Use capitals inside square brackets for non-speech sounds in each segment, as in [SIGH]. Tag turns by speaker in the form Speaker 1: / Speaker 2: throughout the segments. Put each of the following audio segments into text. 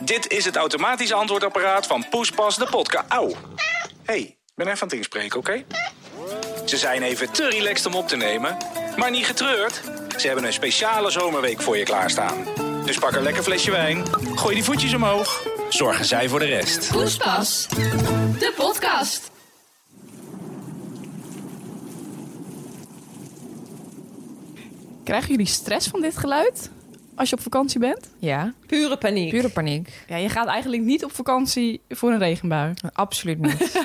Speaker 1: Dit is het automatische antwoordapparaat van Poespas de podcast. Auw. hey, ik ben even aan het inspreken, oké? Ze zijn even te relaxed om op te nemen, maar niet getreurd. Ze hebben een speciale zomerweek voor je klaarstaan. Dus pak een lekker flesje wijn, gooi die voetjes omhoog. Zorgen zij voor de rest.
Speaker 2: Poespas, de podcast.
Speaker 3: Krijgen jullie stress van dit geluid als je op vakantie bent?
Speaker 4: Ja,
Speaker 5: Pure paniek.
Speaker 4: pure paniek.
Speaker 3: Ja, je gaat eigenlijk niet op vakantie voor een regenbui.
Speaker 4: Absoluut niet. [LAUGHS]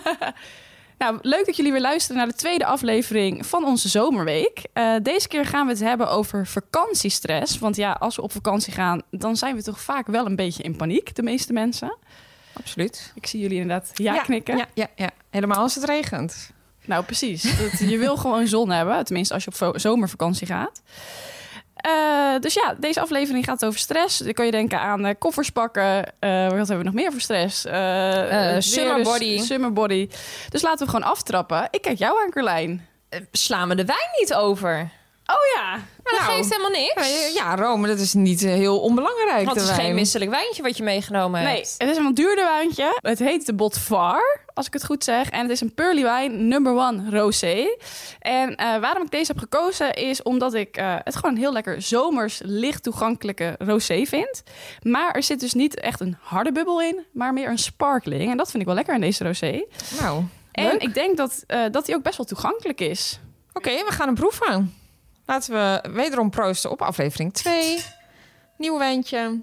Speaker 3: Nou, leuk dat jullie weer luisteren naar de tweede aflevering van onze zomerweek. Eh, deze keer gaan we het hebben over vakantiestress. Want ja, als we op vakantie gaan, dan zijn we toch vaak wel een beetje in paniek, de meeste mensen.
Speaker 4: Absoluut.
Speaker 3: Ik zie jullie inderdaad ja, knikken.
Speaker 4: Ja, ja, ja. Helemaal als het regent.
Speaker 3: Nou, precies. Dat, je wil gewoon zon hebben, tenminste als je op zomervakantie gaat. Eh, dus ja, deze aflevering gaat over stress. Dan kan je denken aan eh, koffers pakken. Eh, wat hebben we nog meer voor stress?
Speaker 5: Summer
Speaker 3: dus-
Speaker 5: body.
Speaker 3: Summer body. Dus laten we gewoon aftrappen. Ik kijk jou aan, Carlijn.
Speaker 5: Slaan we de wijn niet over?
Speaker 3: Oh ja.
Speaker 5: Maar dat
Speaker 4: Nou,
Speaker 5: geeft helemaal niks.
Speaker 4: Ja, Rome, dat is niet eh, heel onbelangrijk.
Speaker 5: Want het is geen misselijk wijntje wat je meegenomen
Speaker 3: Nee,
Speaker 5: hebt.
Speaker 3: het is een wat duurder wijntje. Het heet de Botvar, als ik het goed zeg. En het is een Pearly wijn, number one rosé. En eh, waarom ik deze heb gekozen is omdat ik eh, het gewoon een heel lekker zomers, licht toegankelijke rosé vind. Maar er zit dus niet echt een harde bubbel in, maar meer een sparkling. En dat vind ik wel lekker aan deze rosé.
Speaker 4: Nou,
Speaker 3: En
Speaker 4: leuk.
Speaker 3: ik denk dat, eh, dat die ook best wel toegankelijk is.
Speaker 4: Oké, we gaan een proef aan. Laten we wederom proosten op aflevering 2. Nieuw wijntje.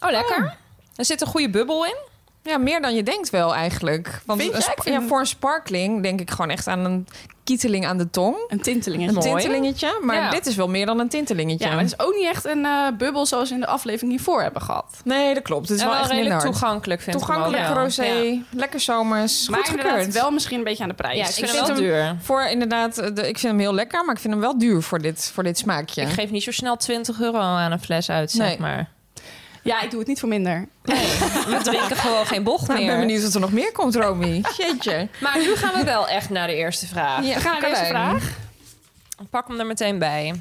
Speaker 5: Oh, lekker. Er zit een goede bubbel in.
Speaker 4: Ja, meer dan je denkt wel eigenlijk. Want
Speaker 3: Vind je?
Speaker 4: een ja, voor een sparkling denk ik gewoon echt aan een kieteling aan de tong.
Speaker 3: Een tinteling is
Speaker 4: Een tintelingetje. Maar
Speaker 5: Ja.
Speaker 4: dit is wel meer dan een tintelingetje.
Speaker 3: Ja, maar het is ook niet echt een eh, bubbel zoals we in de aflevering hiervoor hebben gehad.
Speaker 4: Nee, dat klopt. Het is
Speaker 5: en
Speaker 4: wel
Speaker 5: wel
Speaker 4: echt
Speaker 5: redelijk toegankelijk vind ik
Speaker 4: Toegankelijk rosé,
Speaker 5: Ja.
Speaker 4: lekker zomers.
Speaker 3: Maar
Speaker 4: goed gekeurd.
Speaker 3: wel misschien een beetje aan de prijs.
Speaker 5: Ja, ik vind
Speaker 4: Ik
Speaker 5: hem wel duur.
Speaker 4: Voor inderdaad, eh, de, ik vind hem heel lekker, maar ik vind hem wel duur voor dit, voor dit smaakje.
Speaker 5: Ik geef niet zo snel 20 euro aan een fles uit, zeg
Speaker 4: Nee.
Speaker 5: maar.
Speaker 3: Ja, ik doe het niet voor minder. [LAUGHS]
Speaker 5: We drinken gewoon geen bocht
Speaker 4: Nou, ik ben
Speaker 5: meer.
Speaker 4: benieuwd of er nog meer komt, Romy. Jeetje.
Speaker 5: Maar nu gaan we wel echt naar de eerste vraag.
Speaker 4: Ja,
Speaker 3: We gaan naar deze
Speaker 4: Carlijn.
Speaker 3: vraag.
Speaker 5: Pak hem er meteen bij.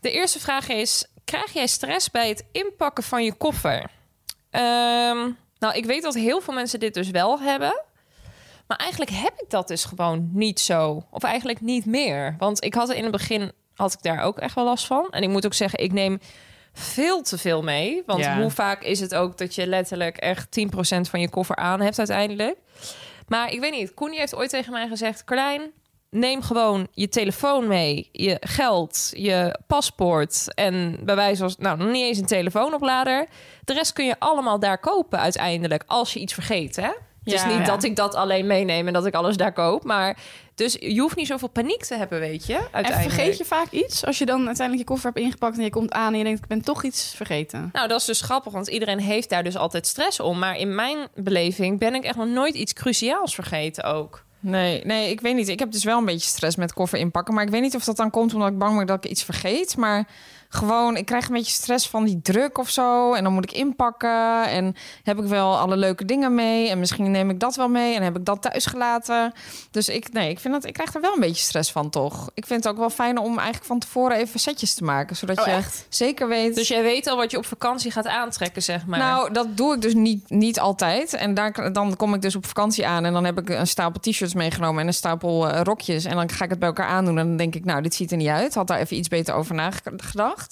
Speaker 5: De eerste vraag is: krijg jij stress bij het inpakken van je koffer? Ehm, nou, ik weet dat heel veel mensen dit dus wel hebben. Maar eigenlijk heb ik dat dus gewoon niet zo. Of eigenlijk niet meer. Want ik had er in het begin had ik daar ook echt wel last van. En ik moet ook zeggen, ik neem veel te veel mee. Want
Speaker 3: Ja.
Speaker 5: hoe vaak is het ook dat je letterlijk echt 10% van je koffer aan hebt uiteindelijk. Maar ik weet niet, Koenie heeft ooit tegen mij gezegd... Carlijn, neem gewoon je telefoon mee, je geld, je paspoort... en bij wijze van, nou, nog niet eens een telefoonoplader. De rest kun je allemaal daar kopen uiteindelijk, als je iets vergeet, hè? Het is niet dat ik dat alleen meeneem en dat ik alles daar koop. Maar dus je hoeft niet zoveel paniek te hebben, weet je.
Speaker 3: En vergeet je vaak iets als je dan uiteindelijk je koffer hebt ingepakt en je komt aan en je denkt ik ben toch iets vergeten.
Speaker 5: Nou, dat is dus grappig, want iedereen heeft daar dus altijd stress om. Maar in mijn beleving ben ik echt nog nooit iets cruciaals vergeten ook.
Speaker 4: Nee, nee, ik weet niet. Ik heb dus wel een beetje stress met koffer inpakken. Maar ik weet niet of dat dan komt omdat ik bang ben dat ik iets vergeet. Maar gewoon, ik krijg een beetje stress van die druk of zo. En dan moet ik inpakken. En heb ik wel alle leuke dingen mee. En misschien neem ik dat wel mee. En heb ik dat thuis gelaten. Dus ik, nee, ik, vind dat, ik krijg er wel een beetje stress van, toch? Ik vind het ook wel fijn om eigenlijk van tevoren even setjes te maken. Zodat
Speaker 3: Oh,
Speaker 4: je
Speaker 3: echt?
Speaker 4: zeker weet...
Speaker 5: Dus jij weet al wat je op vakantie gaat aantrekken, zeg maar.
Speaker 4: Nou, dat doe ik dus niet, niet altijd. En daar, dan kom ik dus op vakantie aan en dan heb ik een stapel t-shirts meegenomen en een stapel eh, rokjes. En dan ga ik het bij elkaar aandoen en dan denk ik, nou, dit ziet er niet uit. Had daar even iets beter over nagedacht.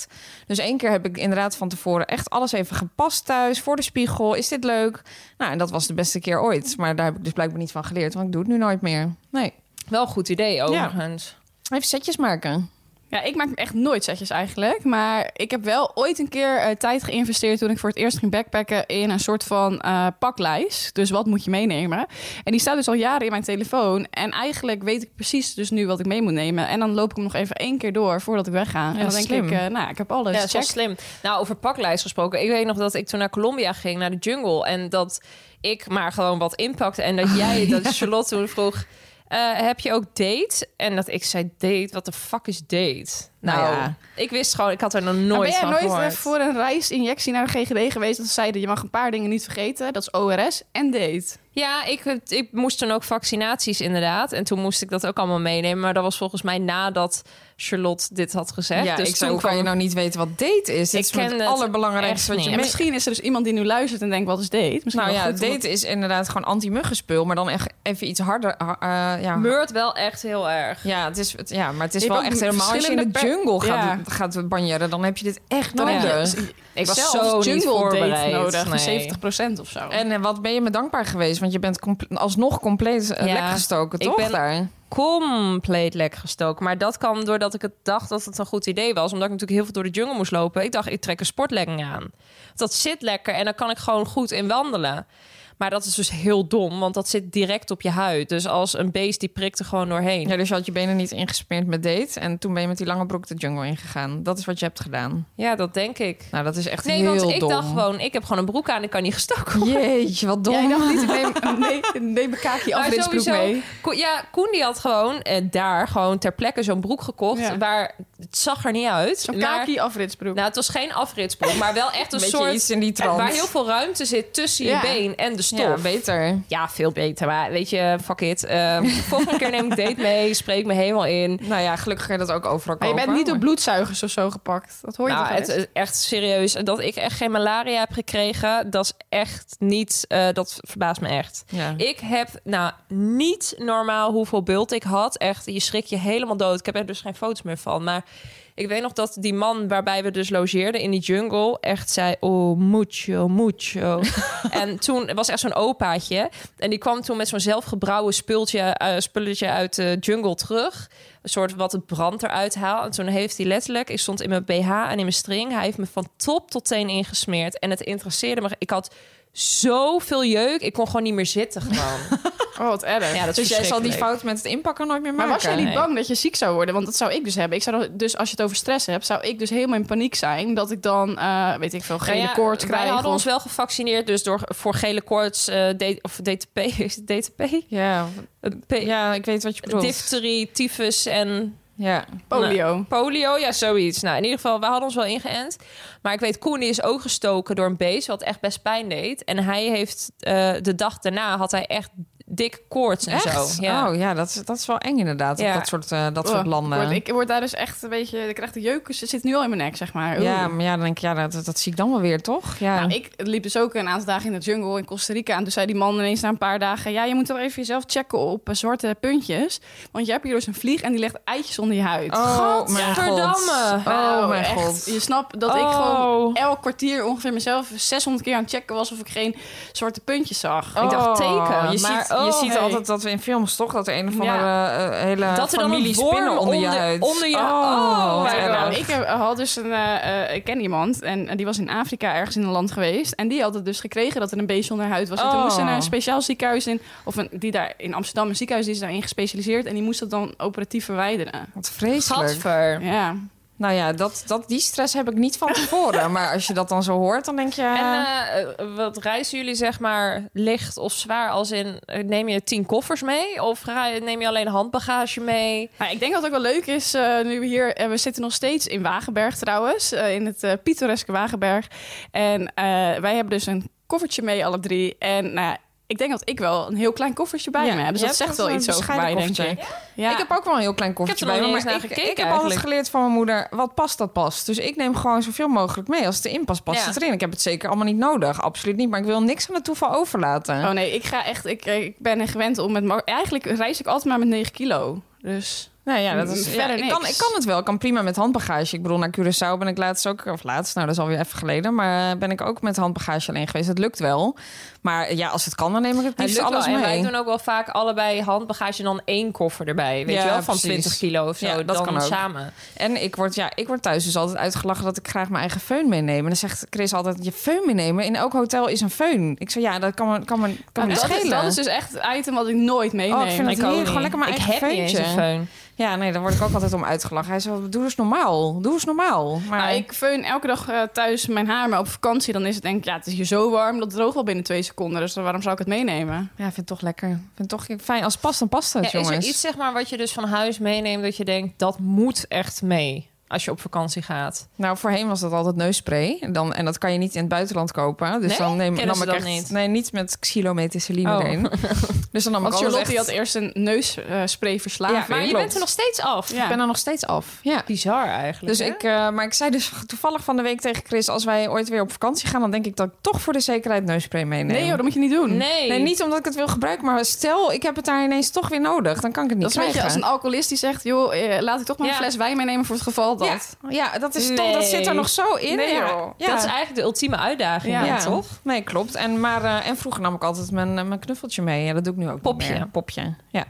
Speaker 4: Dus één keer heb ik inderdaad van tevoren echt alles even gepast thuis voor de spiegel. Is dit leuk? Nou, en dat was de beste keer ooit. Maar daar heb ik dus blijkbaar niet van geleerd, want ik doe het nu nooit meer. Nee,
Speaker 5: wel een goed idee overigens.
Speaker 4: even setjes maken.
Speaker 3: Ja, ik maak echt nooit setjes eigenlijk. Maar ik heb wel ooit een keer eh, tijd geïnvesteerd toen ik voor het eerst ging backpacken in een soort van eh, paklijst. Dus wat moet je meenemen? En die staat dus al jaren in mijn telefoon. En eigenlijk weet ik precies dus nu wat ik mee moet nemen. En dan loop ik hem nog even één keer door voordat ik wegga. en dan denk
Speaker 4: slim.
Speaker 3: ik, eh, nou, ik heb alles.
Speaker 5: Ja, dat is wel slim. Nou, over paklijst gesproken. Ik weet nog dat ik toen naar Colombia ging, naar de jungle. En dat ik maar gewoon wat inpakte. En dat jij, [LAUGHS] dat Charlotte toen vroeg... eh, heb je ook date? En dat ik zei date, wat de fuck is date? Nou,
Speaker 4: Nou ja.
Speaker 5: ik wist gewoon, ik had er nog
Speaker 3: Maar
Speaker 5: nooit
Speaker 3: ben jij
Speaker 5: van
Speaker 3: nooit eh,
Speaker 5: gehoord.
Speaker 3: voor een reisinjectie naar de GGD geweest? Dat ze zeiden, je mag een paar dingen niet vergeten. Dat is ORS en date.
Speaker 5: Ja, ik, ik moest toen ook vaccinaties inderdaad. En toen moest ik dat ook allemaal meenemen. Maar dat was volgens mij nadat Charlotte dit had gezegd.
Speaker 4: Ja,
Speaker 5: dus
Speaker 4: ik
Speaker 5: toen
Speaker 4: kan je nou niet weten wat date is? Dit
Speaker 5: Ik
Speaker 4: is
Speaker 5: ken
Speaker 4: het
Speaker 5: het
Speaker 4: allerbelangrijkste wat je
Speaker 5: niet.
Speaker 3: En
Speaker 4: mee-
Speaker 3: misschien is er dus iemand die nu luistert en denkt, wat is date? Misschien
Speaker 4: Nou
Speaker 3: wel
Speaker 4: ja,
Speaker 3: goed
Speaker 4: date is inderdaad gewoon anti-muggenspul, maar dan echt even iets harder. uh, ja.
Speaker 5: Meurt wel echt heel erg.
Speaker 4: Ja, het is, het- ja, maar het is
Speaker 3: Je
Speaker 4: wel echt helemaal als je in de
Speaker 3: per-
Speaker 4: jungle gaat,
Speaker 3: Ja.
Speaker 4: gaat banjeren, dan heb je dit echt nodig.
Speaker 3: dus
Speaker 5: Ik was
Speaker 3: zelfs
Speaker 5: zo niet voorbereid.
Speaker 3: nodig,
Speaker 5: Nee.
Speaker 3: 70% of zo.
Speaker 4: En eh, wat ben je me dankbaar geweest? Want je bent alsnog compleet uh,
Speaker 5: Ja,
Speaker 4: lek gestoken,
Speaker 5: ik
Speaker 4: toch?
Speaker 5: ben-
Speaker 4: daar?
Speaker 5: Compleet lek gestoken. Maar dat kwam doordat ik het dacht dat het een goed idee was. Omdat ik natuurlijk heel veel door de jungle moest lopen. Ik dacht, ik trek een sportlegging aan. Dat zit lekker en dan kan ik gewoon goed in wandelen. Maar dat is dus heel dom, want dat zit direct op je huid. Dus als een beest, die prikt er gewoon doorheen.
Speaker 4: Ja, dus je had je benen niet ingesmeerd met date en toen ben je met die lange broek de jungle ingegaan. Dat is wat je hebt gedaan.
Speaker 5: Ja, dat denk ik.
Speaker 4: Nou, dat is echt
Speaker 5: Nee,
Speaker 4: heel
Speaker 5: want ik
Speaker 4: dom.
Speaker 5: dacht gewoon, ik heb gewoon een broek aan, ik kan niet gestoken worden.
Speaker 4: Jeetje, wat dom.
Speaker 3: Jij dacht niet, ik [LAUGHS] neem, nee, neem mijn kaakje
Speaker 5: sowieso,
Speaker 3: mee.
Speaker 5: Ko- ja, Koen die had gewoon eh, daar gewoon ter plekke zo'n broek gekocht.
Speaker 3: Ja.
Speaker 5: Waar het zag er niet uit.
Speaker 3: Zo'n kaki afritsbroek.
Speaker 5: Nou, het was geen afritsbroek, maar wel echt [LAUGHS] een
Speaker 4: Beetje
Speaker 5: soort...
Speaker 4: iets in die trant.
Speaker 5: Waar heel veel ruimte zit tussen
Speaker 3: Ja.
Speaker 5: je been en de stof.
Speaker 4: Ja, beter.
Speaker 5: Ja, veel beter. Maar weet je, fuck it. Ehm, [LAUGHS] volgende keer neem ik date mee, spreek me helemaal in.
Speaker 4: Nou ja, gelukkig kan je dat ook overal
Speaker 3: maar je bent niet door bloedzuigers of zo gepakt. Dat hoor je
Speaker 5: Nou, het echt serieus. Dat ik echt geen malaria heb gekregen, dat is echt niet... eh, dat verbaast me echt.
Speaker 4: Ja.
Speaker 5: Ik heb nou niet normaal hoeveel bult ik had. Echt, je schrik je helemaal dood. Ik heb er dus geen foto's meer van. Maar ik weet nog dat die man waarbij we dus logeerden in die jungle... echt zei, oh, mucho, mucho. [LAUGHS] en toen was echt zo'n opaatje. En die kwam toen met zo'n zelfgebrouwen spultje, eh, spulletje uit de jungle terug. Een soort wat het brand eruit haalt. En toen heeft hij letterlijk... Ik stond in mijn BH en in mijn string. Hij heeft me van top tot teen ingesmeerd. En het interesseerde me. Ik had zoveel jeuk. Ik kon gewoon niet meer zitten gewoon. [LAUGHS]
Speaker 3: Oh, wat erg.
Speaker 5: Ja, dat is
Speaker 4: Dus jij zal die fout met het inpakken nooit meer
Speaker 3: maar
Speaker 4: maken?
Speaker 3: was jij niet
Speaker 5: Nee.
Speaker 3: bang dat je ziek zou worden? Want dat zou ik dus hebben. Ik zou dus als je het over stress hebt, zou ik dus helemaal in paniek zijn. Dat ik dan, eh, weet ik veel, gele
Speaker 5: Nou ja,
Speaker 3: koorts krijg.
Speaker 5: Wij hadden
Speaker 3: of-
Speaker 5: ons wel gevaccineerd, dus door, voor gele koorts, eh, D- of DTP, [LAUGHS] is het DTP?
Speaker 4: Ja,
Speaker 5: Eh, P-
Speaker 4: ja, ik weet wat je bedoelt.
Speaker 5: Difterie, tyfus en
Speaker 4: Ja.
Speaker 3: polio.
Speaker 5: polio, ja, zoiets. Nou, in ieder geval, we hadden ons wel ingeënt. Maar ik weet, Koen is ook gestoken door een beest, wat echt best pijn deed. En hij heeft, eh, de dag daarna had hij echt dik koorts en
Speaker 4: Echt?
Speaker 5: zo. Ja.
Speaker 4: Oh ja, dat, is- dat is wel eng inderdaad.
Speaker 5: Ja.
Speaker 4: Op dat soort, eh, dat soort
Speaker 3: Oh,
Speaker 4: landen.
Speaker 3: Ik word, ik word daar dus echt een beetje... Ik krijg de jeuk, ze zit nu al in mijn nek, zeg maar. Oeh.
Speaker 4: Ja, maar ja, dan denk ik, ja, dat, dat zie ik dan wel weer, toch? Ja.
Speaker 3: Nou, ik liep dus ook een aantal dagen in de jungle in Costa Rica. En toen zei die man ineens na een paar dagen... Ja, je moet toch even jezelf checken op eh, zwarte puntjes. Want je hebt hier dus een vlieg en die legt eitjes onder je huid.
Speaker 4: Oh, mijn god. Oh,
Speaker 3: Nou,
Speaker 4: mijn
Speaker 3: echt.
Speaker 4: god.
Speaker 3: Je snapt dat ik
Speaker 5: Oh.
Speaker 3: gewoon elk kwartier ongeveer mezelf 600 keer aan het checken was... of ik geen zwarte puntjes zag.
Speaker 5: Ik dacht teken,
Speaker 4: Oh, Je
Speaker 5: maar
Speaker 4: ziet,
Speaker 5: oh,
Speaker 4: je ziet
Speaker 5: hey.
Speaker 4: altijd dat we in films toch... dat er een of andere
Speaker 3: Ja.
Speaker 4: eh, hele
Speaker 5: Dat er dan
Speaker 4: familie spinnen onder, je
Speaker 5: onder-
Speaker 4: huid.
Speaker 5: onder je-
Speaker 4: Oh,
Speaker 5: Oh. God.
Speaker 3: Nou, ik heb- had dus een, eh, eh, ik ken iemand en eh, die was in Afrika ergens in een land geweest. En die had het dus gekregen dat er een beest onder huid was. En toen
Speaker 4: Oh.
Speaker 3: moest ze naar een speciaal ziekenhuis in, of een, die daar in Amsterdam, een ziekenhuis die is daarin gespecialiseerd. En die moest dat dan operatief verwijderen.
Speaker 4: Wat vreselijk.
Speaker 5: Gadver.
Speaker 3: Ja.
Speaker 4: Nou ja, dat, dat, die stress heb ik niet van tevoren. maar als je dat dan zo hoort, dan denk je...
Speaker 5: En eh, eh, wat reizen jullie zeg maar licht of zwaar als in eh, neem je tien koffers mee of neem je alleen handbagage mee?
Speaker 3: Nou, ik denk dat het ook wel leuk is, eh, nu we hier... eh, we zitten nog steeds in Wagenberg trouwens, eh, in het eh, pittoreske Wagenberg. En eh, wij hebben dus een koffertje mee, alle drie. En nou ja, ik denk dat ik wel een heel klein koffertje bij
Speaker 4: Ja,
Speaker 3: me heb. Dus dat zegt
Speaker 4: wel
Speaker 3: iets over mij, denk ik. Ja.
Speaker 4: Ik heb ook wel een heel klein koffertje bij me. Maar ik, heb altijd geleerd van mijn moeder... wat past, dat past. Dus ik neem gewoon zoveel mogelijk mee. Als het erin past, past
Speaker 5: Ja.
Speaker 4: het erin. Ik heb het zeker allemaal niet nodig. Absoluut niet. Maar ik wil niks aan het toeval overlaten.
Speaker 3: Oh nee, ik ga echt. Ik, ik ben er gewend om met. Eigenlijk reis ik altijd maar met 9 kilo. Dus
Speaker 4: Nou ja, dat [LAUGHS] is, ja,
Speaker 3: Verder
Speaker 4: ik, kan, ik kan het wel. Ik kan prima met handbagage. Ik bedoel, naar Curaçao ben ik laatst ook... Of laatst, nou dat is alweer even geleden. Maar eh, ben ik ook met handbagage alleen geweest. Het lukt wel. Maar ja, als het kan, dan neem ik het
Speaker 5: Het
Speaker 4: liefst
Speaker 5: wel.
Speaker 4: alles
Speaker 5: En wij
Speaker 4: mee.
Speaker 5: doen ook wel vaak allebei handbagage en dan één koffer erbij. Weet
Speaker 4: Ja,
Speaker 5: je wel, van
Speaker 4: precies.
Speaker 5: 20 kilo of zo.
Speaker 4: Ja, dat
Speaker 5: dan
Speaker 4: kan ook.
Speaker 5: samen.
Speaker 4: En ik word, ja, ik word thuis dus altijd uitgelachen dat ik graag mijn eigen föhn meeneem. En dan zegt Chris altijd, je föhn meenemen? In elk hotel is een föhn. Ik zeg, ja, dat kan me, kan me, kan me niet
Speaker 3: dat, is,
Speaker 4: schelen.
Speaker 3: dat is dus echt het item wat ik nooit meeneem.
Speaker 4: Oh, ik vind het
Speaker 5: Ik niet.
Speaker 4: Gewoon lekker mijn
Speaker 5: ik
Speaker 4: eigen
Speaker 5: heb niet eens
Speaker 4: feuntje.
Speaker 5: een föhn.
Speaker 4: Ja, nee, daar word ik ook altijd om uitgelachen. Hij zei, doe eens normaal. Doe eens normaal. Maar
Speaker 3: Nou, ik feun elke dag eh, thuis mijn haar, maar op vakantie dan is het denk ik, ja, het is hier zo warm, dat droogt wel binnen twee seconden. Dus waarom zou ik het meenemen?
Speaker 4: ja, ik vind het toch lekker. Ik vind het toch fijn. Als het past, dan past het,
Speaker 5: Ja, is
Speaker 4: jongens.
Speaker 5: er iets zeg maar wat je dus van huis meeneemt dat je denkt dat moet echt mee als je op vakantie gaat?
Speaker 4: Nou, voorheen was dat altijd neusspray. En, dan, en dat kan je niet in het buitenland kopen. Dus
Speaker 5: Nee?
Speaker 4: dan neem
Speaker 5: Kennen
Speaker 4: nam ik
Speaker 5: dat
Speaker 4: echt...
Speaker 5: niet?
Speaker 4: Nee, niet met xylomethylamine
Speaker 5: Oh.
Speaker 4: erin. [LAUGHS] Dus dan nam
Speaker 3: Want
Speaker 4: ik
Speaker 3: Charlotte die
Speaker 4: echt...
Speaker 3: had eerst een neusspray verslaving.
Speaker 4: Ja,
Speaker 5: Maar je
Speaker 4: klopt.
Speaker 5: bent er nog steeds af.
Speaker 3: Ja.
Speaker 4: Ik ben er nog steeds af. Ja.
Speaker 5: Bizar eigenlijk.
Speaker 4: Dus
Speaker 5: hè?
Speaker 4: ik, eh, maar ik zei dus [LAUGHS] toevallig van de week tegen Chris... als wij ooit weer op vakantie gaan... dan denk ik dat ik toch voor de zekerheid neusspray meeneem.
Speaker 3: Nee joh, dat moet je niet doen.
Speaker 5: Nee.
Speaker 4: Nee, niet omdat ik het wil gebruiken, maar stel ik heb het daar ineens toch weer nodig, dan kan ik het niet
Speaker 3: Dat is een beetje
Speaker 4: krijgen.
Speaker 3: als een alcoholist die zegt, joh, eh, laat ik toch maar
Speaker 5: Ja.
Speaker 3: een fles wijn meenemen voor het geval dat.
Speaker 4: ja, ja, dat is toch, dat zit er nog zo in.
Speaker 3: Nee,
Speaker 4: ja.
Speaker 3: joh.
Speaker 4: Ja.
Speaker 5: Dat is eigenlijk de ultieme uitdaging,
Speaker 3: Ja.
Speaker 5: toch?
Speaker 4: Nee, klopt. En, maar, eh, en vroeger nam ik altijd mijn, eh, mijn knuffeltje mee. Ja, dat doe ik nu ook
Speaker 5: Popje.
Speaker 4: niet meer. Popje. Ja.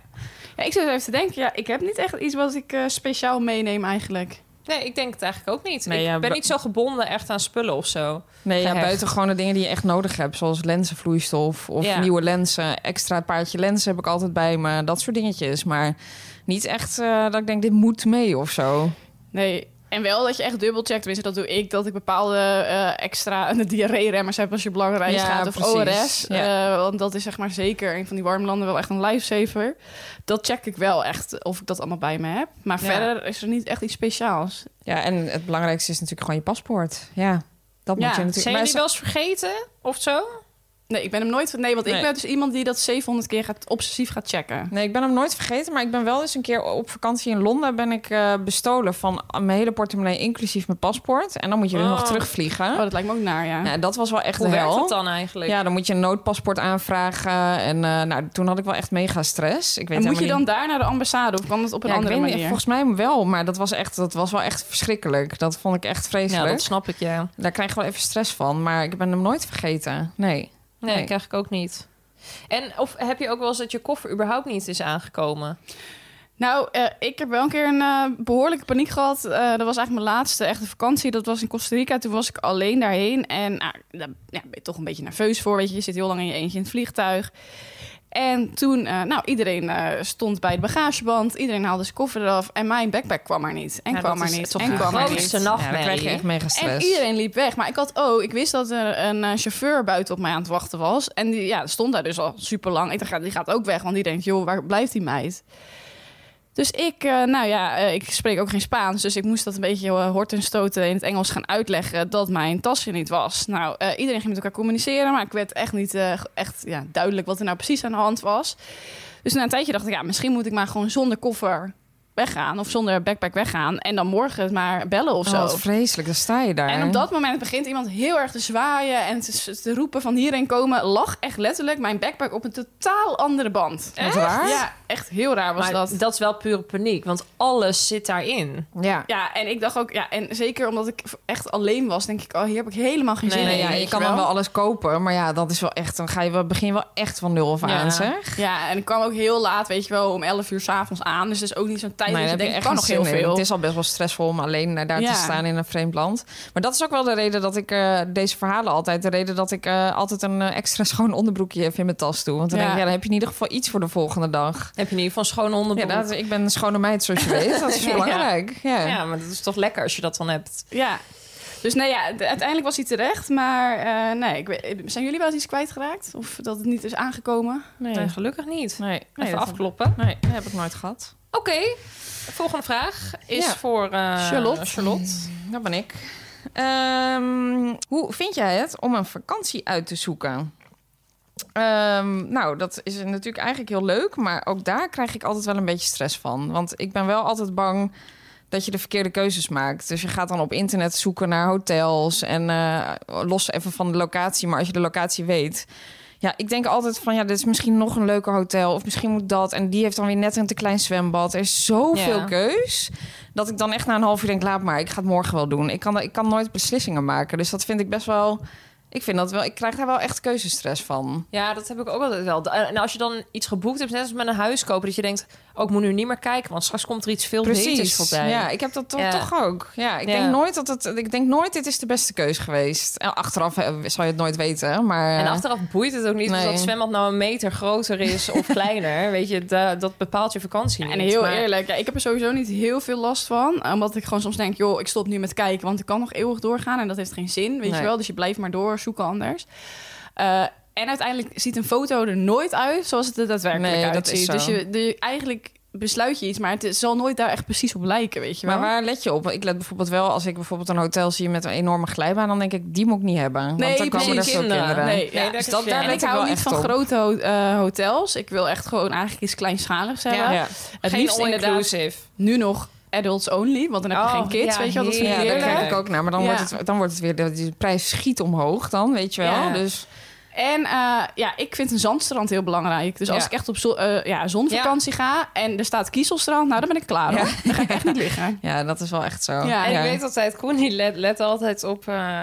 Speaker 3: Ja, ik zit even te denken, ja, ik heb niet echt iets wat ik eh, speciaal meeneem eigenlijk.
Speaker 5: Nee, ik denk het eigenlijk ook niet.
Speaker 4: Nee,
Speaker 5: ik
Speaker 4: ja,
Speaker 5: ben niet zo gebonden echt aan spullen of zo.
Speaker 4: Nee, ja, buiten gewoon de dingen die je echt nodig hebt. Zoals lenzenvloeistof of
Speaker 5: Ja.
Speaker 4: nieuwe lenzen. Extra paardje lenzen heb ik altijd bij me. Dat soort dingetjes. Maar niet echt eh, dat ik denk, dit moet mee of zo.
Speaker 3: Nee, en wel dat je echt dubbelcheckt. Tenminste, dat doe ik. Dat ik bepaalde eh, extra [LAUGHS] diarree-remmers heb als je reis
Speaker 4: Ja,
Speaker 3: gaat. Of
Speaker 4: precies.
Speaker 3: ORS.
Speaker 4: Ja.
Speaker 3: Eh, want dat is zeg maar zeker een van die warme landen wel echt een lifesaver. Dat check ik wel echt of ik dat allemaal bij me heb. Maar
Speaker 4: Ja.
Speaker 3: verder is er niet echt iets speciaals.
Speaker 4: Ja, en het belangrijkste is natuurlijk gewoon je paspoort. Ja, dat moet je natuurlijk...
Speaker 5: Zijn jullie wel eens vergeten of zo?
Speaker 3: Nee, ik ben hem nooit... Nee, want
Speaker 4: Nee.
Speaker 3: ik ben dus iemand die dat 700 keer gaat, obsessief gaat checken.
Speaker 4: Nee, ik ben hem nooit vergeten, maar ik ben wel eens een keer op vakantie in Londen ben ik eh, bestolen van mijn hele portemonnee, inclusief mijn paspoort. En dan moet je
Speaker 5: Oh.
Speaker 4: nog terugvliegen.
Speaker 3: Oh, dat lijkt me ook naar, ja.
Speaker 4: Ja, dat was wel echt
Speaker 5: Hoe
Speaker 4: de
Speaker 5: werkt
Speaker 4: hel.
Speaker 5: dat dan eigenlijk?
Speaker 4: Ja, dan moet je een noodpaspoort aanvragen. En eh, nou, toen had ik wel echt mega stress. Ik weet
Speaker 3: en moet je dan daar naar de ambassade of kan het op een
Speaker 4: Ja, ik
Speaker 3: andere
Speaker 4: niet,
Speaker 3: manier?
Speaker 4: volgens mij wel, maar dat was, echt, dat was wel echt verschrikkelijk. Dat vond ik echt
Speaker 5: Ja,
Speaker 4: vreselijk.
Speaker 5: dat snap ik, ja.
Speaker 4: Daar krijg je wel even stress van, maar ik ben hem nooit vergeten. Nee.
Speaker 5: Nee,
Speaker 4: Nee.
Speaker 5: krijg ik ook niet. En of heb je ook wel eens dat je koffer überhaupt niet is aangekomen?
Speaker 3: Nou, eh, ik heb wel een keer een eh, behoorlijke paniek gehad. Eh, dat was eigenlijk mijn laatste echte vakantie. Dat was in Costa Rica. Toen was ik alleen daarheen. En nou, daar ja, ben je toch een beetje nerveus voor. Weet je, je zit heel lang in je eentje in het vliegtuig. En toen, eh, nou, iedereen eh, stond bij de bagageband. Iedereen haalde zijn koffer eraf. En mijn backpack kwam maar niet. En
Speaker 5: Ja,
Speaker 3: kwam maar niet. En kwam maar niet.
Speaker 5: nacht.
Speaker 4: Ja, je echt mega
Speaker 3: En
Speaker 4: stress.
Speaker 3: iedereen liep weg. Maar ik had ook, ik wist dat er een eh, chauffeur buiten op mij aan het wachten was. En die ja, stond daar dus al super lang. Ik dacht, ja, die gaat ook weg. Want die denkt, joh, waar blijft die meid? Dus ik, eh, nou ja, eh, ik spreek ook geen Spaans. Dus ik moest dat een beetje uh, hort en stoten in het Engels gaan uitleggen dat mijn tasje niet was. Nou, eh, iedereen ging met elkaar communiceren, maar ik werd echt niet eh, echt ja, duidelijk wat er nou precies aan de hand was. Dus na een tijdje dacht ik, ja, misschien moet ik maar gewoon zonder koffer weggaan of zonder backpack weggaan en dan morgen het maar bellen of
Speaker 4: Oh,
Speaker 3: zo.
Speaker 4: wat vreselijk, dan sta je daar.
Speaker 3: En op dat moment begint iemand heel erg te zwaaien en te, te roepen van hierheen komen. Lag echt letterlijk mijn backpack op een totaal andere band.
Speaker 4: Wat raar?
Speaker 3: Ja, echt heel raar was
Speaker 5: Maar
Speaker 3: dat.
Speaker 5: dat. is wel pure paniek, want alles zit daarin.
Speaker 4: Ja.
Speaker 3: Ja, en ik dacht ook, ja, en zeker omdat ik echt alleen was, denk ik, oh, hier heb ik helemaal geen zin
Speaker 5: Nee,
Speaker 3: in.
Speaker 4: Nee, ja, je kan dan wel alles kopen, maar ja, dat is wel echt. Dan ga je wel, begin je wel echt van nul af
Speaker 5: Ja.
Speaker 4: aan, zeg.
Speaker 3: Ja, en ik kwam ook heel laat, weet je wel, om 11 uur s'avonds aan. Dus het is ook niet zo'n tijd
Speaker 4: Nee,
Speaker 3: ik
Speaker 4: echt
Speaker 3: kan nog heel
Speaker 4: in.
Speaker 3: veel.
Speaker 4: Het is al best wel stressvol om alleen daar
Speaker 3: Ja.
Speaker 4: te staan in een vreemd land. Maar dat is ook wel de reden dat ik eh, deze verhalen altijd, de reden dat ik eh, altijd een eh, extra [LAUGHS] schoon onderbroekje heb in mijn tas doe. Want dan
Speaker 3: Ja.
Speaker 4: denk ik, ja, dan heb je in ieder geval iets voor de volgende dag.
Speaker 5: Heb je in ieder geval een schone
Speaker 4: Ja,
Speaker 5: onderbroek.
Speaker 4: dat, ik ben een schone meid, zoals je weet. Dat is [LAUGHS]
Speaker 5: Ja.
Speaker 4: belangrijk. Ja.
Speaker 5: Ja, maar dat is toch lekker als je dat dan hebt.
Speaker 3: Ja. Dus nee, ja, uiteindelijk was hij terecht. Maar eh, nee, ik weet, zijn jullie wel eens iets kwijtgeraakt? Of dat het niet is aangekomen?
Speaker 4: Nee.
Speaker 5: Nee, gelukkig niet.
Speaker 4: Nee, nee,
Speaker 5: Even afkloppen.
Speaker 4: Nee, dat heb ik nooit gehad.
Speaker 5: Oké, volgende vraag is
Speaker 4: Ja.
Speaker 5: voor eh,
Speaker 3: Charlotte.
Speaker 5: Charlotte.
Speaker 4: Dat ben ik. Ehm, hoe vind jij het om een vakantie uit te zoeken? Ehm, nou, dat is natuurlijk eigenlijk heel leuk, maar ook daar krijg ik altijd wel een beetje stress van. Want ik ben wel altijd bang dat je de verkeerde keuzes maakt. Dus je gaat dan op internet zoeken naar hotels en eh, los even van de locatie, maar als je de locatie weet. Ja, ik denk altijd van ja, dit is misschien nog een leuker hotel. Of misschien moet dat. En die heeft dan weer net een te klein zwembad. Er is zoveel
Speaker 5: Ja.
Speaker 4: keus. Dat ik dan echt na een half uur denk, laat maar. Ik ga het morgen wel doen. Ik kan, ik kan nooit beslissingen maken. Dus dat vind ik best wel... Ik vind dat wel... Ik krijg daar wel echt keuzestress van.
Speaker 5: Ja, dat heb ik ook altijd wel. En als je dan iets geboekt hebt, net als met een huis kopen, dat je denkt, oh, ik moet nu niet meer kijken, want straks komt er iets veel beters
Speaker 4: Precies.
Speaker 5: voorbij.
Speaker 4: Ja, ik heb dat to-
Speaker 5: Ja.
Speaker 4: toch ook. Ja, ik
Speaker 5: Ja.
Speaker 4: denk nooit dat het... Ik denk nooit dit is de beste keus geweest. En achteraf eh, zal je het nooit weten, maar...
Speaker 5: En achteraf boeit het ook niet of
Speaker 4: Nee.
Speaker 5: dat zwembad nou een meter groter is of [LAUGHS] kleiner. Weet je, da- dat bepaalt je vakantie niet.
Speaker 3: En heel
Speaker 5: Maar-
Speaker 3: eerlijk, ja, ik heb er sowieso niet heel veel last van. Omdat ik gewoon soms denk, joh, ik stop nu met kijken, want ik kan nog eeuwig doorgaan en dat heeft geen zin, weet
Speaker 4: Nee.
Speaker 3: je wel. Dus je blijft maar door, zoeken anders. Eh, en uiteindelijk ziet een foto er nooit uit zoals het er daadwerkelijk
Speaker 4: Nee,
Speaker 3: uitziet.
Speaker 4: is.
Speaker 3: Dus je, de, eigenlijk besluit je iets, maar het is- zal nooit daar echt precies op lijken, weet je wel.
Speaker 4: Maar waar let je op? Ik let bijvoorbeeld wel, als ik bijvoorbeeld een hotel zie met een enorme glijbaan, dan denk ik, die moet ik niet hebben. Want
Speaker 3: Nee,
Speaker 4: dan komen er
Speaker 5: precies.
Speaker 4: veel kinderen.
Speaker 5: Kinderen.
Speaker 3: Nee, ja,
Speaker 5: Nee,
Speaker 3: dus
Speaker 5: dat
Speaker 3: daar
Speaker 4: Ik
Speaker 3: hou niet van
Speaker 4: op.
Speaker 3: grote ho- eh, hotels. Ik wil echt gewoon eigenlijk iets kleinschaligs hebben.
Speaker 5: Ja.
Speaker 4: Ja.
Speaker 3: Het
Speaker 5: Geen
Speaker 3: liefst inderdaad
Speaker 5: all-inclusive.
Speaker 3: nu nog adults only, want dan heb je
Speaker 5: Oh,
Speaker 3: geen kids,
Speaker 5: ja,
Speaker 3: weet je wel. Dat vind ik
Speaker 4: Ja, daar kijk ik ook naar. Maar dan,
Speaker 3: Ja.
Speaker 4: wordt, het, dan wordt het weer, de, prijs schiet omhoog dan, weet je wel.
Speaker 5: Ja.
Speaker 4: Dus
Speaker 3: En eh, ja, ik vind een zandstrand heel belangrijk. Dus als
Speaker 4: Ja.
Speaker 3: ik echt op zo, eh, ja, zonvakantie ga en er staat kieselstrand, nou dan ben ik klaar. hoor. Dan ga ik echt niet liggen. [LAUGHS]
Speaker 4: ja, dat is wel echt zo.
Speaker 3: Ja,
Speaker 5: En ik weet altijd, Koen die let, let altijd op eh,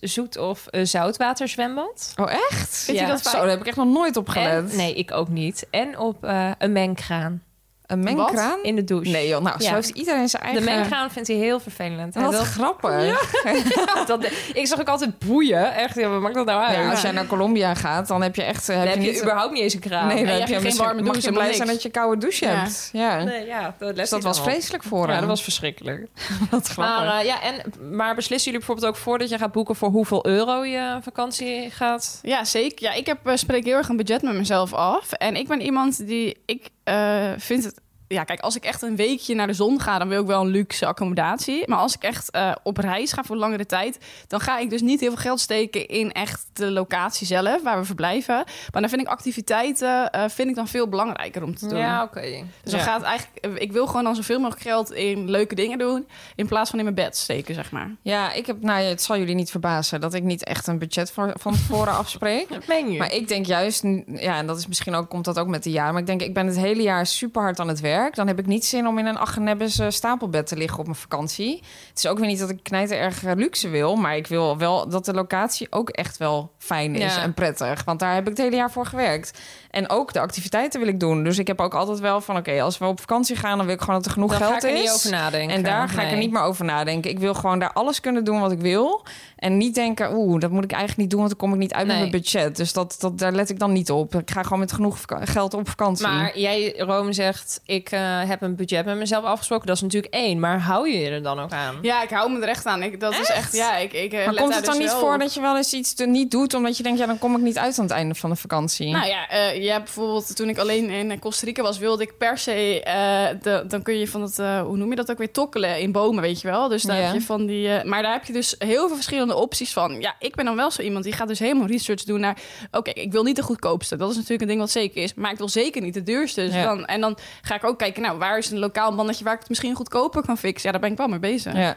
Speaker 5: zoet of eh, zoutwaterzwembad.
Speaker 4: Oh, echt?
Speaker 5: Vindt u dat
Speaker 4: Zo, daar heb ik echt nog nooit op gelet.
Speaker 5: En, nee, ik ook niet. En op eh, een mengkraan
Speaker 4: Een mengkraan?
Speaker 5: in de douche.
Speaker 4: Nee joh, nou,
Speaker 5: Ja.
Speaker 4: zo heeft iedereen zijn
Speaker 5: De
Speaker 4: eigen...
Speaker 5: mengkraan vindt hij heel vervelend. Hij
Speaker 4: Wat
Speaker 5: wil-
Speaker 4: grappig. [LAUGHS]
Speaker 5: dat, ik zag ook altijd boeien. Echt, ja, wat maakt dat nou uit?
Speaker 4: Ja, als jij naar Colombia gaat, dan heb je echt... eh, heb
Speaker 5: heb je
Speaker 4: niet,
Speaker 5: überhaupt niet eens een kraan.
Speaker 4: Nee, dan heb je
Speaker 3: geen warme
Speaker 4: mag
Speaker 3: douche,
Speaker 4: je blij zijn dat je koude douche
Speaker 3: Ja.
Speaker 4: hebt. Ja.
Speaker 5: Nee, ja, dat,
Speaker 4: Dus dat was vreselijk voor
Speaker 5: Ja,
Speaker 4: hem.
Speaker 5: dat was verschrikkelijk. [LAUGHS]
Speaker 4: Wat grappig.
Speaker 5: Maar, eh, ja, en, maar beslissen jullie bijvoorbeeld ook voordat je gaat boeken voor hoeveel euro je vakantie gaat?
Speaker 3: Ja, zeker. Ja, ik heb, eh, spreek heel erg een budget met mezelf af. En ik ben iemand die... Ik eh, vind het... Ja, kijk, als ik echt een weekje naar de zon ga... dan wil ik wel een luxe accommodatie. Maar als ik echt eh, op reis ga voor langere tijd... dan ga ik dus niet heel veel geld steken in echt de locatie zelf... waar we verblijven. Maar dan vind ik activiteiten eh, vind ik dan veel belangrijker om te doen.
Speaker 5: oké.
Speaker 3: Dus dan
Speaker 4: Ja.
Speaker 3: gaat eigenlijk... Ik wil gewoon dan zoveel mogelijk geld in leuke dingen doen... in plaats van in mijn bed steken, zeg maar.
Speaker 4: Ja, ik heb, nou, ja, het zal jullie niet verbazen dat ik niet echt een budget voor, van tevoren [LAUGHS] afspreek.
Speaker 5: Dat meen je.
Speaker 4: Maar ik denk juist, ja, en dat is misschien ook, komt dat ook met de jaren. Maar ik denk, ik ben het hele jaar super hard aan het werk. Dan heb ik niet zin om in een Achenebbes eh, stapelbed te liggen op mijn vakantie. Het is ook weer niet dat ik knijter erg eh, luxe wil. Maar ik wil wel dat de locatie ook echt wel fijn is
Speaker 5: Ja.
Speaker 4: en prettig. Want daar heb ik het hele jaar voor gewerkt. En ook de activiteiten wil ik doen. Dus ik heb ook altijd wel van, oké, als we op vakantie gaan... dan wil ik gewoon dat er genoeg
Speaker 5: Dan
Speaker 4: geld
Speaker 5: ga ik er
Speaker 4: is.
Speaker 5: niet over nadenken.
Speaker 4: En daar ga ik er niet meer over nadenken. Ik wil gewoon daar alles kunnen doen wat ik wil. En niet denken, oeh, dat moet ik eigenlijk niet doen... want dan kom ik niet uit
Speaker 5: Nee.
Speaker 4: met mijn budget. Dus dat, dat, daar let ik dan niet op. Ik ga gewoon met genoeg geld op vakantie.
Speaker 5: Maar jij, Rome, zegt... ik eh, heb een budget met mezelf afgesproken. Dat is natuurlijk één. Maar hou je je er dan ook aan?
Speaker 3: Ja, ik hou me er echt aan. Ik, dat is echt, ja, ik, ik eh,
Speaker 4: Maar
Speaker 3: let
Speaker 4: komt het dan
Speaker 3: dus
Speaker 4: niet voor
Speaker 3: op.
Speaker 4: dat je wel eens iets te niet doet... omdat je denkt, ja, dan kom ik niet uit aan het einde van de vakantie?
Speaker 3: Nou ja, eh je hebt bijvoorbeeld toen ik alleen in Costa Rica was, wilde ik per se, eh, de, dan kun je van het, eh, hoe noem je dat ook weer, tokkelen in bomen, weet je wel. Dus daar
Speaker 4: Ja.
Speaker 3: heb je van die, eh, maar daar heb je dus heel veel verschillende opties van. Ja, ik ben dan wel zo iemand die gaat dus helemaal research doen naar, oké, ik wil niet de goedkoopste, dat is natuurlijk een ding wat zeker is, maar ik wil zeker niet de duurste. Dus
Speaker 4: Ja.
Speaker 3: dan, en dan ga ik ook kijken, nou, waar is een lokaal mannetje waar ik het misschien goedkoper kan fixen? Ja, daar ben ik wel mee bezig.
Speaker 4: Ja.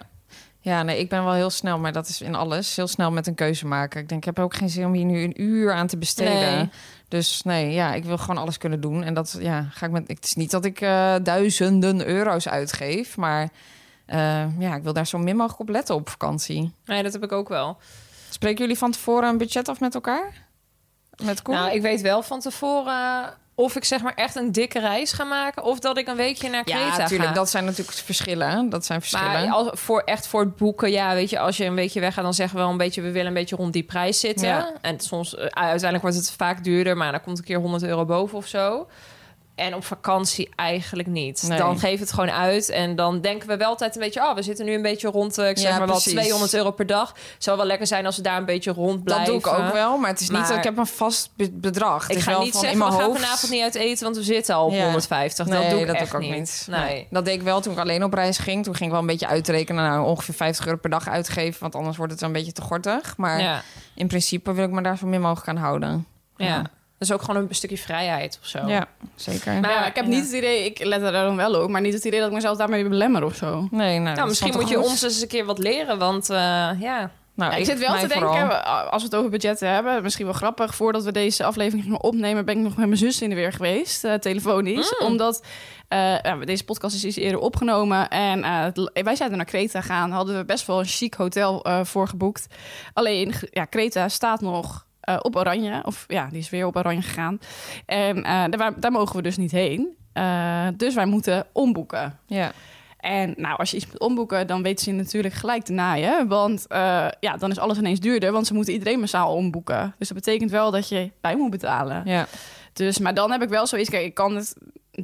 Speaker 4: Ja, nee, ik ben wel heel snel, maar dat is in alles. Heel snel met een keuze maken. Ik denk, ik heb ook geen zin om hier nu een uur aan te besteden.
Speaker 5: Nee.
Speaker 4: Dus nee, ja, ik wil gewoon alles kunnen doen. En dat ja, ga ik met. Het is niet dat ik eh, duizenden euro's uitgeef, maar eh, ja, ik wil daar zo min mogelijk op letten op vakantie.
Speaker 5: Nee, dat heb ik ook wel.
Speaker 4: Spreken jullie van tevoren een budget af met elkaar? Met Koen?
Speaker 5: Nou, ik weet wel van tevoren of ik zeg maar echt een dikke reis ga maken... of dat ik een weekje naar Creta
Speaker 4: ja,
Speaker 5: ga.
Speaker 4: natuurlijk. Dat zijn natuurlijk verschillen. Dat zijn verschillen.
Speaker 5: Maar als, voor, echt voor het boeken, ja, weet je, als je een weekje weggaat, dan zeggen we wel een beetje, we willen een beetje rond die prijs zitten.
Speaker 4: Ja.
Speaker 5: En soms, eh, uiteindelijk wordt het vaak duurder, maar dan komt een keer 100 euro boven of zo. En op vakantie eigenlijk niet.
Speaker 4: Nee.
Speaker 5: Dan geef het gewoon uit. En dan denken we wel altijd een beetje... oh, we zitten nu een beetje rond, eh, ik zeg
Speaker 4: Ja,
Speaker 5: maar wat,
Speaker 4: precies.
Speaker 5: 200 euro per dag. Zou wel lekker zijn als we daar een beetje rond
Speaker 4: dat
Speaker 5: blijven.
Speaker 4: doe ik ook wel, maar het is niet
Speaker 5: Maar-
Speaker 4: dat ik heb een vast be- bedrag.
Speaker 5: Ik ga
Speaker 4: wel
Speaker 5: niet zeggen, we gaan vanavond niet uit eten... want we zitten al op
Speaker 4: Ja.
Speaker 5: 150. dat
Speaker 4: Nee,
Speaker 5: doe ik
Speaker 4: dat
Speaker 5: echt
Speaker 4: doe ik ook
Speaker 5: niet.
Speaker 4: niet.
Speaker 5: Nee.
Speaker 4: Dat deed ik wel toen ik alleen op reis ging. Toen ging ik wel een beetje uitrekenen. Nou, ongeveer 50 euro per dag uitgeven. Want anders wordt het een beetje te gortig. Maar
Speaker 5: Ja.
Speaker 4: in principe wil ik me daar zo min mogelijk aan houden.
Speaker 5: ja. Dat is ook gewoon een stukje vrijheid of zo.
Speaker 4: Ja, zeker.
Speaker 3: Maar ja, ik heb niet het idee, ik let er dan wel op, maar niet het idee dat ik mezelf daarmee belemmer of zo.
Speaker 4: nee, nou,
Speaker 5: Nou,
Speaker 4: is
Speaker 5: misschien moet je
Speaker 4: goed?
Speaker 5: ons eens een keer wat leren, want eh, ja,
Speaker 4: Nou,
Speaker 3: Ja, ik zit wel te denken,
Speaker 4: vooral.
Speaker 3: als we het over budgetten hebben, misschien wel grappig. Voordat we deze aflevering gingen opnemen, ben ik nog met mijn zus in de weer geweest, eh, telefonisch. Omdat eh, ja, deze podcast is iets eerder opgenomen. En eh, het- wij zouden naar Kreta gaan. Hadden we best wel een chic hotel eh voor geboekt. Alleen, ja, Kreta staat nog eh, op oranje. Of ja, die is weer op oranje gegaan. En eh, daar, daar mogen we dus niet heen. Eh, dus wij moeten omboeken.
Speaker 4: Ja.
Speaker 3: En nou, als je iets moet omboeken, dan weten ze natuurlijk gelijk te naaien. Want ja, dan is alles ineens duurder, want ze moeten iedereen massaal omboeken. Dus dat betekent wel dat je bij moet betalen.
Speaker 4: ja.
Speaker 3: Dus, maar dan heb ik wel zoiets, kijk, ik kan het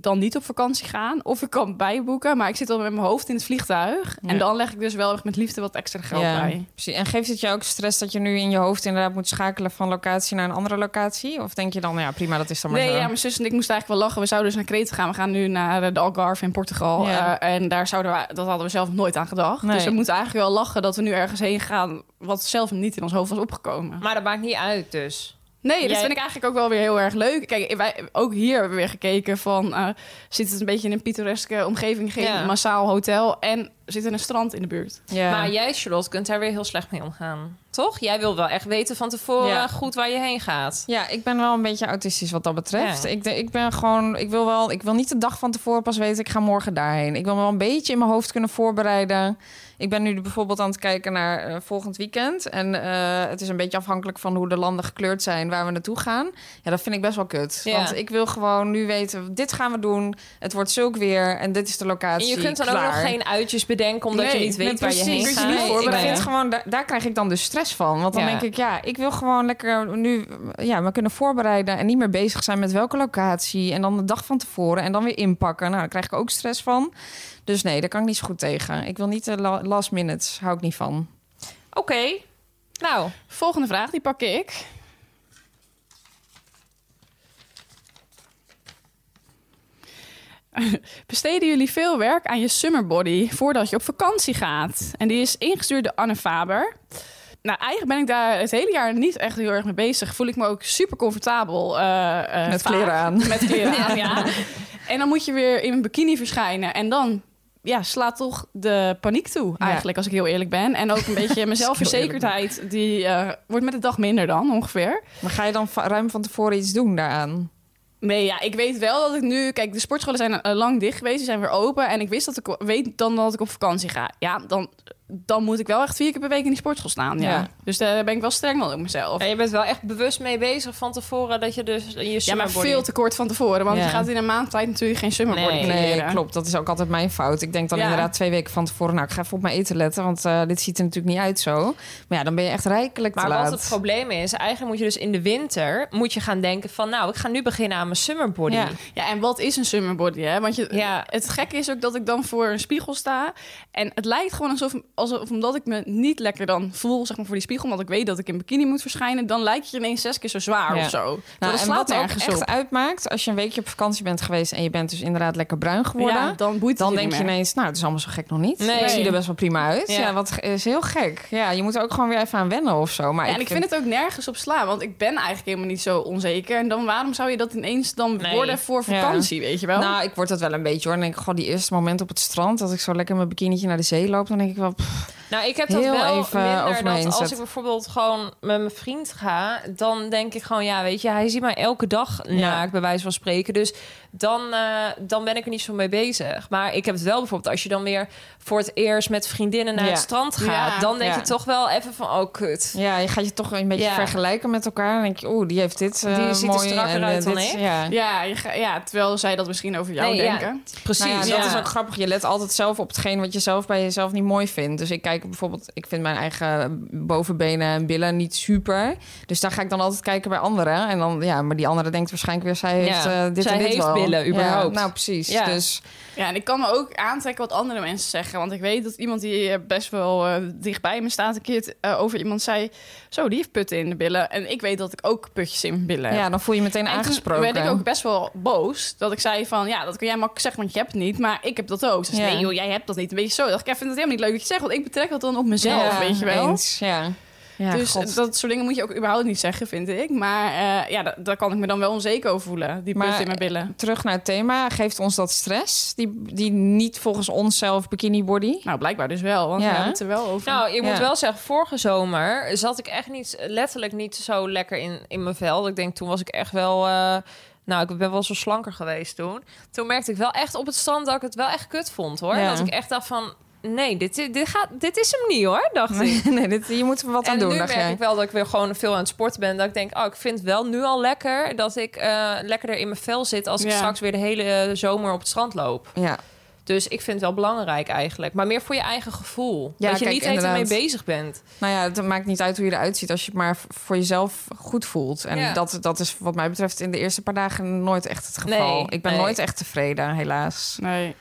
Speaker 3: dan niet op vakantie gaan. Of ik kan bijboeken, maar ik zit al met mijn hoofd in het vliegtuig.
Speaker 4: Ja.
Speaker 3: En dan leg ik dus wel met liefde wat extra geld
Speaker 4: Ja,
Speaker 3: bij.
Speaker 4: precies. En geeft het je ook stress dat je nu in je hoofd inderdaad moet schakelen van locatie naar een andere locatie? Of denk je dan, ja prima, dat is dan maar
Speaker 3: Nee,
Speaker 4: zo?
Speaker 3: ja, mijn zus en ik moesten eigenlijk wel lachen. We zouden dus naar Kreta gaan. We gaan nu naar eh, de Algarve in Portugal.
Speaker 4: Ja.
Speaker 3: Eh, en daar zouden we, dat hadden we zelf nooit aan gedacht.
Speaker 4: Nee.
Speaker 3: Dus we moeten eigenlijk wel lachen dat we nu ergens heen gaan... wat zelf niet in ons hoofd was opgekomen.
Speaker 5: Maar dat maakt niet uit dus.
Speaker 3: Nee, dat
Speaker 5: Jij-
Speaker 3: vind ik eigenlijk ook wel weer heel erg leuk. Kijk, wij, ook hier hebben we weer gekeken van... eh, zit het een beetje in een pittoreske omgeving, geen
Speaker 5: Ja.
Speaker 3: massaal hotel... en zit er een strand in de buurt.
Speaker 4: Ja.
Speaker 5: Maar jij, Charlotte, kunt daar weer heel slecht mee omgaan. Toch? Jij wil wel echt weten van tevoren
Speaker 4: Ja.
Speaker 5: goed waar je heen gaat.
Speaker 4: Ja, ik ben wel een beetje autistisch wat dat betreft.
Speaker 5: Ja.
Speaker 4: Ik, ik ben gewoon, ik wil wel, ik wil niet de dag van tevoren pas weten, ik ga morgen daarheen. Ik wil me wel een beetje in mijn hoofd kunnen voorbereiden. Ik ben nu bijvoorbeeld aan het kijken naar eh, volgend weekend. En eh, het is een beetje afhankelijk van hoe de landen gekleurd zijn waar we naartoe gaan. Ja, dat vind ik best wel kut.
Speaker 5: Ja.
Speaker 4: Want ik wil gewoon nu weten, dit gaan we doen. Het wordt zulk weer en dit is de
Speaker 5: En
Speaker 4: locatie.
Speaker 5: je kunt dan
Speaker 4: Klaar.
Speaker 5: ook nog geen uitjes bedenken omdat je niet weet waar je heen
Speaker 4: precies.
Speaker 5: gaat.
Speaker 3: Je niet
Speaker 4: ik vind gewoon, daar, daar krijg ik dan dus stress van. Want dan
Speaker 5: Ja.
Speaker 4: denk ik, ja, ik wil gewoon lekker nu ja, me kunnen voorbereiden... en niet meer bezig zijn met welke locatie... en dan de dag van tevoren en dan weer inpakken. Nou, daar krijg ik ook stress van. Dus nee, daar kan ik niet zo goed tegen. Ik wil niet de la- last minutes, hou ik niet van.
Speaker 5: Oké. Nou,
Speaker 3: Volgende vraag, die pak ik. [LAUGHS] Besteden jullie veel werk aan je summer body voordat je op vakantie gaat? En die is ingestuurd door Anne Faber. Nou, eigenlijk ben ik daar het hele jaar niet echt heel erg mee bezig. Voel ik me ook super comfortabel. eh, eh,
Speaker 4: Met
Speaker 3: vaak.
Speaker 4: kleren aan.
Speaker 3: Met kleren aan, [LAUGHS] ja. En dan moet je weer in een bikini verschijnen. En dan ja, slaat toch de paniek toe, eigenlijk, als ik heel eerlijk ben. En ook een [LAUGHS] beetje mijn zelfverzekerdheid, die eh, wordt met de dag minder dan, ongeveer.
Speaker 4: Maar ga je dan ruim van tevoren iets doen daaraan?
Speaker 3: Nee, ja, ik weet wel dat ik nu... Kijk, de sportscholen zijn eh, lang dicht geweest, die zijn weer open. En ik wist dat ik weet dan dat ik op vakantie ga. Ja, dan, dan moet ik wel echt vier keer per week in die sportschool staan. Ja.
Speaker 4: Ja.
Speaker 3: Dus daar ben ik wel streng dan op mezelf.
Speaker 5: en je bent wel echt bewust mee bezig van tevoren dat je dus je
Speaker 3: Ja, maar veel te kort van tevoren. Want
Speaker 4: Ja.
Speaker 3: je gaat in een maand tijd natuurlijk geen summerbody
Speaker 5: Nee.
Speaker 4: Nee,
Speaker 3: creëren.
Speaker 4: klopt. Dat is ook altijd mijn fout. Ik denk dan
Speaker 3: Ja.
Speaker 4: inderdaad twee weken van tevoren... nou, ik ga even op mijn eten letten, want eh, dit ziet er natuurlijk niet uit zo. Maar ja, dan ben je echt rijkelijk te
Speaker 5: Maar
Speaker 4: laat.
Speaker 5: wat het probleem is, eigenlijk moet je dus in de winter moet je gaan denken van, nou, ik ga nu beginnen aan mijn summerbody.
Speaker 4: Ja.
Speaker 3: Ja, en wat is een summerbody, hè? Want je,
Speaker 5: Ja.
Speaker 3: het gekke is ook dat ik dan voor een spiegel sta. En het lijkt gewoon alsof, alsof omdat ik me niet lekker dan voel, zeg maar, voor die spiegel... omdat ik weet dat ik in bikini moet verschijnen... dan lijkt je ineens zes keer zo zwaar
Speaker 4: Ja.
Speaker 3: of zo.
Speaker 4: Nou,
Speaker 3: dat
Speaker 4: en
Speaker 3: slaat
Speaker 4: wat ook
Speaker 3: nergens
Speaker 4: echt
Speaker 3: op.
Speaker 4: uitmaakt, als je een weekje op vakantie bent geweest en je bent dus inderdaad lekker bruin geworden,
Speaker 3: dan boeit
Speaker 4: dan
Speaker 3: je
Speaker 4: denk je ineens, nou, het is allemaal zo gek nog niet.
Speaker 5: Nee.
Speaker 4: Ik zie er best wel prima uit.
Speaker 5: Ja.
Speaker 4: Wat is heel gek. Ja, je moet er ook gewoon weer even aan wennen of zo. Maar
Speaker 3: Ja, en ik vind het ook nergens op slaan, want ik ben eigenlijk helemaal niet zo onzeker. En dan waarom zou je dat ineens dan
Speaker 5: Nee.
Speaker 3: worden voor
Speaker 4: Ja.
Speaker 3: vakantie, weet je wel?
Speaker 4: Nou, ik word dat wel een beetje hoor. Dan denk ik, gewoon die eerste moment op het strand, dat ik zo lekker mijn bikinietje naar de zee loop, dan denk ik wel, pff,
Speaker 5: Nou, ik heb dat
Speaker 4: Heel
Speaker 5: wel
Speaker 4: even
Speaker 5: minder dat als ik bijvoorbeeld gewoon met mijn vriend ga, dan denk ik gewoon, ja, weet je, hij ziet mij elke dag naakt, bij wijze van spreken. Dus dan, eh, dan ben ik er niet zo mee bezig. Maar ik heb het wel bijvoorbeeld als je dan weer voor het eerst met vriendinnen naar
Speaker 4: Ja.
Speaker 5: het strand gaat,
Speaker 3: Ja,
Speaker 5: dan denk
Speaker 4: ja.
Speaker 5: je toch wel even van, oh kut.
Speaker 4: ja, je gaat je toch een beetje
Speaker 5: Ja.
Speaker 4: vergelijken met elkaar. Dan denk je, oeh, die heeft dit eh
Speaker 5: Die ziet er strakker
Speaker 4: en, eh,
Speaker 5: uit dan
Speaker 4: dit-
Speaker 5: ik.
Speaker 4: Ja.
Speaker 3: ja, je ga- ja, terwijl zij dat misschien over jou
Speaker 5: Nee, ja.
Speaker 3: denken.
Speaker 5: Precies.
Speaker 4: Nou ja,
Speaker 5: ja.
Speaker 4: dat is ook grappig. Je let altijd zelf op hetgeen wat je zelf bij jezelf niet mooi vindt. Dus ik kijk bijvoorbeeld, ik vind mijn eigen bovenbenen en billen niet super. Dus daar ga ik dan altijd kijken bij anderen. En dan, ja, maar die andere denkt waarschijnlijk weer, zij heeft
Speaker 5: Ja,
Speaker 4: eh, dit
Speaker 5: zij
Speaker 4: en dit
Speaker 5: heeft
Speaker 4: wel.
Speaker 5: billen,
Speaker 4: Ja,
Speaker 5: überhaupt.
Speaker 4: nou, precies.
Speaker 5: Ja.
Speaker 4: Dus
Speaker 3: Ja, en ik kan me ook aantrekken wat andere mensen zeggen. Want ik weet dat iemand die eh, best wel eh, dichtbij me staat... een keer eh, over iemand zei... zo, die heeft putten in de billen. En ik weet dat ik ook putjes in mijn billen heb.
Speaker 4: ja, dan voel je je meteen
Speaker 3: En toen
Speaker 4: aangesproken.
Speaker 3: werd ik ook best wel boos. Dat ik zei van, ja, dat kun jij makkelijk zeggen, want je hebt het niet. Maar ik heb dat ook. Ze zei,
Speaker 4: Ja.
Speaker 3: nee joh, jij hebt dat niet. Een beetje zo. Ik dacht, ik vind het helemaal niet leuk dat je zegt. Want ik betrek dat dan op mezelf,
Speaker 4: Ja,
Speaker 3: weet je wel.
Speaker 4: Eens, ja. Ja,
Speaker 3: dus
Speaker 4: God.
Speaker 3: dat soort dingen moet je ook überhaupt niet zeggen, vind ik. Maar eh, ja, da- daar kan ik me dan wel onzeker over voelen. Die
Speaker 4: Maar,
Speaker 3: punt in mijn billen.
Speaker 4: Terug naar het thema. Geeft ons dat stress? Die, die niet volgens onszelf bikini body?
Speaker 3: Nou, blijkbaar dus wel, want
Speaker 4: Ja.
Speaker 3: we hebben het er wel over.
Speaker 5: Nou, ik moet wel zeggen, vorige zomer zat ik echt niet, letterlijk niet zo lekker in, in mijn vel. Ik denk, toen was ik echt wel... eh, nou, ik ben wel zo slanker geweest toen. Toen merkte ik wel echt op het strand dat ik het wel echt kut vond, hoor.
Speaker 4: Ja.
Speaker 5: Dat ik echt dacht van, nee, dit, dit, gaat, dit is hem niet, hoor, dacht ik. [LAUGHS]
Speaker 4: nee, dit, je moet er wat aan
Speaker 5: en
Speaker 4: doen,
Speaker 5: nu merk
Speaker 4: jij.
Speaker 5: ik wel dat ik weer gewoon veel aan het sporten ben. Dat ik denk, oh, ik vind het wel nu al lekker dat ik eh, lekkerder in mijn vel zit als ik straks weer de hele zomer op het strand loop.
Speaker 4: Ja,
Speaker 5: Dus ik vind het wel belangrijk eigenlijk. Maar meer voor je eigen gevoel.
Speaker 4: Ja,
Speaker 5: dat je
Speaker 4: kijk,
Speaker 5: niet eten mee bezig bent.
Speaker 4: nou ja, het maakt niet uit hoe je eruit ziet als je het maar voor jezelf goed voelt. En
Speaker 5: Ja.
Speaker 4: dat, dat is wat mij betreft in de eerste paar dagen nooit echt het geval.
Speaker 5: Nee,
Speaker 4: ik ben
Speaker 5: nee.
Speaker 4: nooit echt tevreden, helaas.
Speaker 3: Nee.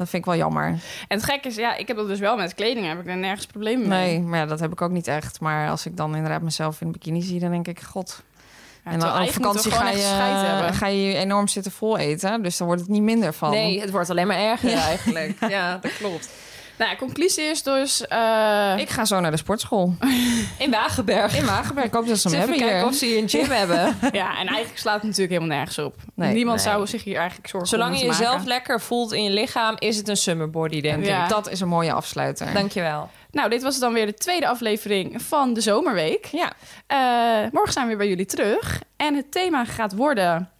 Speaker 4: Dat vind ik wel jammer.
Speaker 3: En het gekke is, ja, ik heb dat dus wel met kleding. Heb ik er nergens problemen mee.
Speaker 4: Nee, maar ja, dat heb ik ook niet echt. Maar als ik dan inderdaad mezelf in een bikini zie, dan denk ik, god.
Speaker 3: Ja,
Speaker 4: en dan op vakantie ga je, ga je je enorm zitten vol eten. Dus dan wordt het niet minder van.
Speaker 5: Nee, het wordt alleen maar erger eigenlijk. [LAUGHS] Ja, dat klopt.
Speaker 3: Nou, conclusie is dus... eh,
Speaker 4: Ik ga zo naar de sportschool. [LAUGHS]
Speaker 5: In Wagenberg.
Speaker 4: In Wagenberg. Ik hoop dat ze hem hebben
Speaker 5: kijken
Speaker 4: hier.
Speaker 5: of ze hier een gym [LAUGHS] hebben.
Speaker 3: ja, en eigenlijk slaat het natuurlijk helemaal nergens op.
Speaker 4: Nee.
Speaker 3: Niemand
Speaker 5: Nee.
Speaker 3: zou zich hier eigenlijk zorgen
Speaker 5: Zolang je jezelf
Speaker 3: maken.
Speaker 5: lekker voelt in je lichaam, is het een summer body, denk
Speaker 3: Ja.
Speaker 5: ik.
Speaker 4: Dat is een mooie afsluiter.
Speaker 5: Dankjewel.
Speaker 3: Nou, dit was dan weer de tweede aflevering van de Zomerweek.
Speaker 4: Ja.
Speaker 3: Eh, morgen zijn we weer bij jullie terug. En het thema gaat worden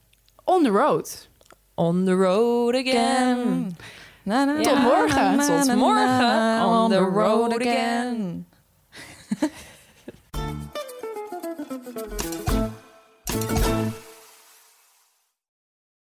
Speaker 3: On the Road.
Speaker 5: On the road again. Tot
Speaker 3: morgen.
Speaker 5: Tot morgen. on the road again. [LAUGHS]